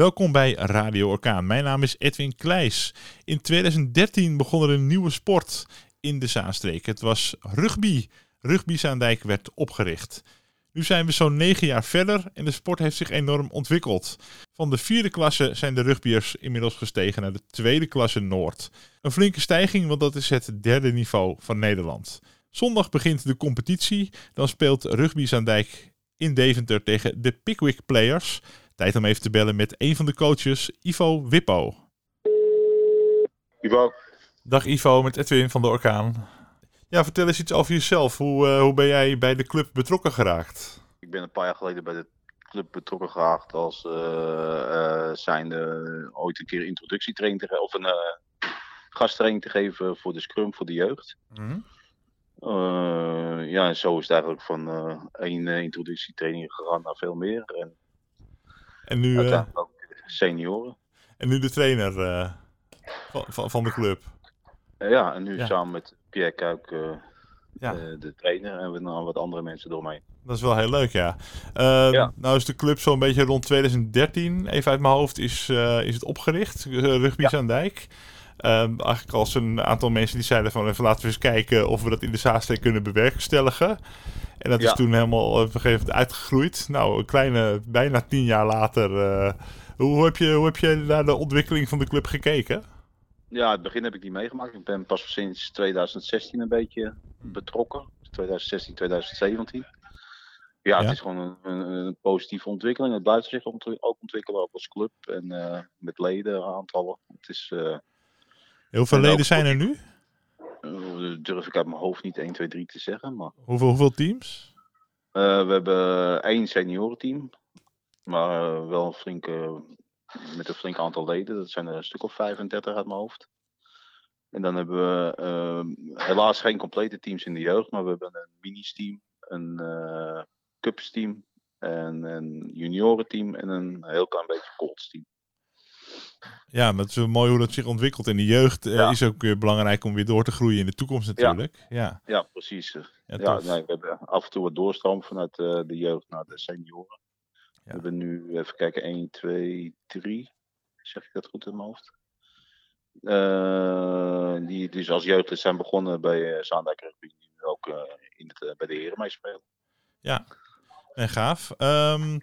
Welkom bij Radio Orkaan. Mijn naam is Edwin Kleijs. In 2013 begon er een nieuwe sport in de Zaanstreek. Het was rugby. Rugby Zaandijk werd opgericht. Nu zijn we zo'n negen jaar verder en de sport heeft zich enorm ontwikkeld. Van de vierde klasse zijn de rugbyers inmiddels gestegen naar de tweede klasse Noord. Een flinke stijging, want dat is het derde niveau van Nederland. Zondag begint de competitie. Dan speelt Rugby Zaandijk in Deventer tegen de Pickwick Players. Tijd om even te bellen met een van de coaches, Ivo Wippo. Ivo. Dag Ivo, met Edwin van de Orkaan. Ja, vertel eens iets over jezelf. Hoe, uh, hoe ben jij bij de club betrokken geraakt? Ik ben een paar jaar geleden bij de club betrokken geraakt als uh, uh, zijnde ooit een keer introductietraining te of een gasttraining te geven voor de scrum voor de jeugd. Mm -hmm. ja, en zo is het eigenlijk van één introductietraining gegaan naar veel meer. En, en nu ook senioren. En nu de trainer van, van de club. ja, en nu ja. samen met Pierre Kuik, ja. uh, de trainer, en we nog wat andere mensen door mij. Dat is wel heel leuk, ja. Uh, ja. Nou is de club zo'n beetje rond 2013, even uit mijn hoofd, is, is het opgericht, Rugby ja. Dijk. Eigenlijk als een aantal mensen die zeiden van even laten we eens kijken of we dat in de Zaanstreek kunnen bewerkstelligen. En dat is toen helemaal op een gegeven moment uitgegroeid. Nou, een kleine, bijna tien jaar later. hoe, hoe, heb je, hoe heb je naar de ontwikkeling van de club gekeken? Ja, het begin heb ik niet meegemaakt. Ik ben pas sinds 2016 een beetje betrokken. 2016, 2017. Ja, ja. het is gewoon een, een, een, positieve ontwikkeling. Het blijft zich ook ontwikkelen, ook als club en uh, met leden aantallen. Het is, uh, Heel veel leden zijn er nu? Durf ik uit mijn hoofd niet 1, 2, 3 te zeggen. Maar... Hoeveel, hoeveel teams? we hebben één seniorenteam. Maar wel een flinke met een flink aantal leden. Dat zijn er een stuk of 35 uit mijn hoofd. En dan hebben we uh, helaas geen complete teams in de jeugd, maar we hebben een minis-team, een uh, cups-team, en een juniorenteam en een heel klein beetje colts-team. Ja, maar het is wel mooi hoe dat zich ontwikkelt. En de jeugd uh, ja. is ook weer belangrijk om weer door te groeien in de toekomst natuurlijk. Ja, ja. ja precies. Ja, ja nee, we hebben af en toe wat doorstroom vanuit de jeugd naar de senioren. We hebben nu, even kijken, 1, 2, 3. Zeg ik dat goed in mijn hoofd? Uh, die dus als jeugdlid zijn begonnen bij Zaandijk Rugby. Die nu ook in het, bij de heren meespelen. Ja, en gaaf. Um,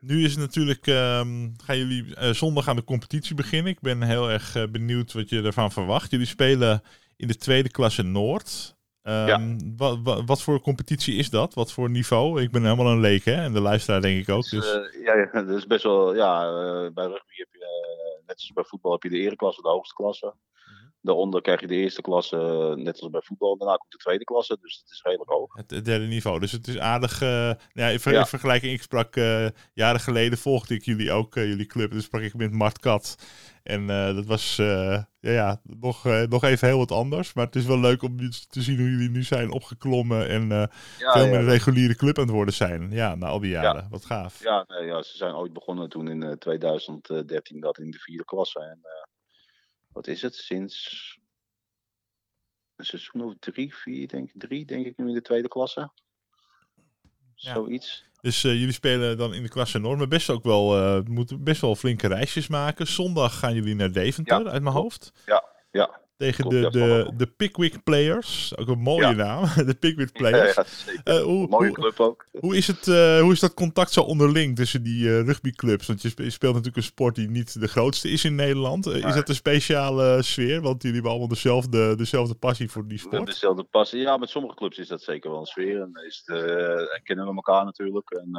nu is het natuurlijk, um, gaan jullie zondag aan de competitie beginnen. Ik ben heel erg benieuwd wat je ervan verwacht. Jullie spelen in de tweede klasse Noord. Um, ja. wat, voor competitie is dat? Wat voor niveau? Ik ben helemaal een leek, hè? En de luisteraar denk ik ook. Dus... Uh, ja, ja, dat is best wel... Ja, bij rugby heb je, net als bij voetbal, heb je de ereklasse, de hoogste klasse. Daaronder krijg je de eerste klasse, net als bij voetbal. Daarna komt de tweede klasse, dus het is redelijk hoog. Het, het derde niveau. Dus het is aardig... ja, in, ver, ja. in vergelijking, ik sprak jaren geleden, volgde ik jullie ook, jullie club. Dus sprak ik met Mart Kat. En dat was ja, ja, nog, nog even heel wat anders. Maar het is wel leuk om te zien hoe jullie nu zijn opgeklommen. En ja, veel meer een reguliere club aan het worden zijn. Ja, na al die jaren. Wat gaaf. Ja, nee, ja, ze zijn ooit begonnen toen in 2013 dat in de vierde klasse. En wat is het? Sinds een seizoen of drie, vier, denk ik. Drie, denk ik nu in de tweede klasse. Zoiets. Dus uh, jullie spelen dan in de klasse maar best ook wel, uh, moeten best wel flinke reisjes maken. Zondag gaan jullie naar Deventer, ja, uit mijn hoofd. Ja, ja. Tegen de, de, de Pickwick Players, ook een mooie ja. naam, de Pickwick Players. Ja, uh, hoe, mooie club ook. Hoe is, het, hoe is dat contact zo onderling tussen die rugbyclubs? Want je speelt natuurlijk een sport die niet de grootste is in Nederland. is dat een speciale sfeer? Want jullie hebben allemaal dezelfde, dezelfde passie voor die sport. Dezelfde passie, ja, met sommige clubs is dat zeker wel een sfeer. En is het, kennen we elkaar natuurlijk. En.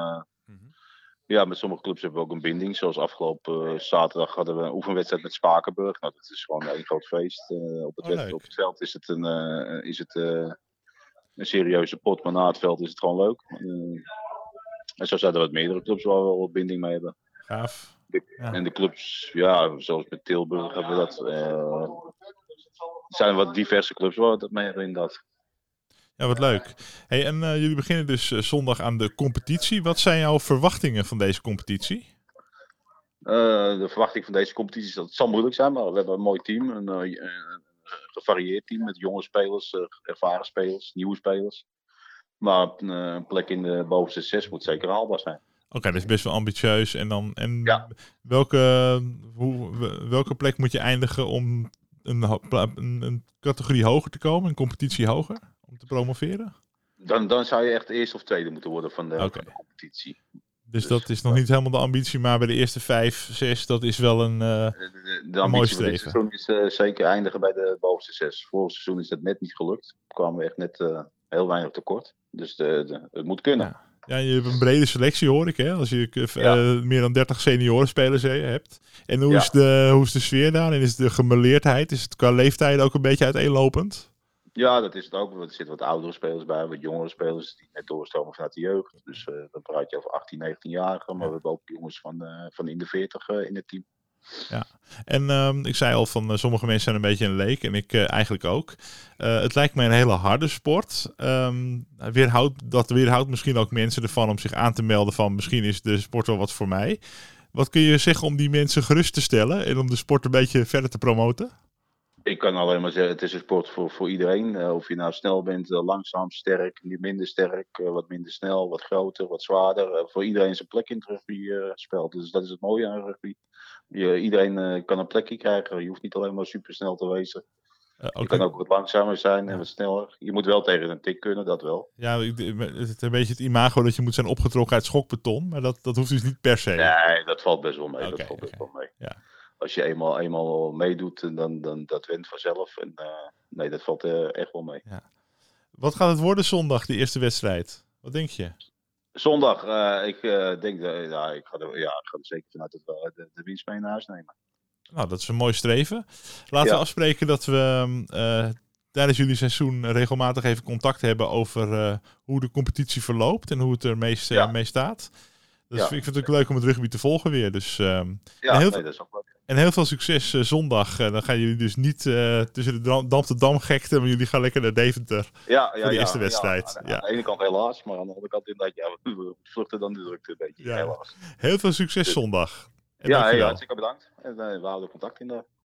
Ja, met sommige clubs hebben we ook een binding. Zoals afgelopen uh, zaterdag hadden we een oefenwedstrijd met Spakenburg. Nou, dat is gewoon een groot feest. Uh, op, het oh, op, het veld is het, een, uh, is het een serieuze pot, maar na het veld is het gewoon leuk. en zo zijn er wat meerdere clubs waar we wel binding mee hebben. Gaaf. De, ja. En de clubs, ja, zoals met Tilburg hebben we dat. er zijn wat diverse clubs waar we dat mee hebben inderdaad. Ja, wat leuk. Hey, en uh, jullie beginnen dus uh, zondag aan de competitie. Wat zijn jouw verwachtingen van deze competitie? Uh, de verwachting van deze competitie is dat het zal moeilijk zijn, maar we hebben een mooi team. Een, een gevarieerd team met jonge spelers, ervaren spelers, nieuwe spelers. Maar een plek in de bovenste zes moet zeker haalbaar zijn. Oké, dat is best wel ambitieus. En, dan, en welke, hoe, welke plek moet je eindigen om een, een, een, categorie hoger te komen, een competitie hoger, om te promoveren? Dan, dan zou je echt eerste of tweede moeten worden van de, van de competitie. Dus, dat is nog niet helemaal de ambitie, maar bij de eerste vijf, zes, dat is wel een, uh, de, de, ambitie van dit seizoen is uh, zeker eindigen bij de bovenste zes. Vorig seizoen is dat net niet gelukt. Kwamen we echt net uh, heel weinig tekort. Dus de, het moet kunnen. Ja. ja. je hebt een brede selectie hoor ik, hè? Als je ja. meer dan 30 seniorenspelers hebt. En hoe, ja. is de, hoe is de sfeer daar? En is de gemeleerdheid, is het qua leeftijd ook een beetje uiteenlopend? Ja, dat is het ook. Er zitten wat oudere spelers bij, wat jongere spelers die net doorstromen vanuit de jeugd. Dus uh, dan praat je over 18, 19-jarigen. Maar we hebben ook jongens van, uh, van in de 40 uh, in het team. Ja, en um, ik zei al van sommige mensen zijn een beetje een leek en ik eigenlijk ook. het lijkt mij een hele harde sport. Um, weerhoudt, dat weerhoudt misschien ook mensen ervan om zich aan te melden van misschien is de sport wel wat voor mij. Wat kun je zeggen om die mensen gerust te stellen en om de sport een beetje verder te promoten? Ik kan alleen maar zeggen, het is een sport voor, voor iedereen. Uh, of je nou snel bent, uh, langzaam, sterk, minder sterk, uh, wat minder snel, wat groter, wat zwaarder. voor iedereen zijn plek in het rugby spel. Dus dat is het mooie aan rugby. Je, iedereen kan een plekje krijgen. Je hoeft niet alleen maar super snel te wezen. Okay. Je kan ook wat langzamer zijn en wat sneller. Je moet wel tegen een tik kunnen, dat wel. Ja, het is een beetje het imago dat je moet zijn opgetrokken uit schokbeton. Maar dat, dat hoeft dus niet per se. Nee, dat valt best wel mee. Okay, dat valt best wel mee. Ja als je eenmaal, eenmaal meedoet, dan, dan dat wint vanzelf. En uh, nee, dat valt uh, echt wel mee. Ja. Wat gaat het worden zondag, die eerste wedstrijd? Wat denk je? Zondag, uh, ik denk, ja, ik ga, er, ja, ik ga er zeker vanuit dat we de, de winst mee naar huis nemen. Nou, dat is een mooi streven. Laten ja. we afspreken dat we tijdens jullie seizoen regelmatig even contact hebben over hoe de competitie verloopt en hoe het er meest, ja. mee staat. Dus ja. ik vind het ook leuk om het rugby te volgen weer. Dus, um, ja, heel, nee, dat is ook leuk. En heel veel succes uh, zondag. Uh, dan gaan jullie dus niet uh, tussen de Dam te Dam gekte, maar jullie gaan lekker naar Deventer ja, ja, voor de ja, eerste wedstrijd. Ja, aan, de ene kant helaas, maar aan de andere kant inderdaad, ja, we vluchten dan de drukte een beetje, helaas. Heel veel succes zondag. En ja, hey, hartstikke bedankt. En we houden contact in de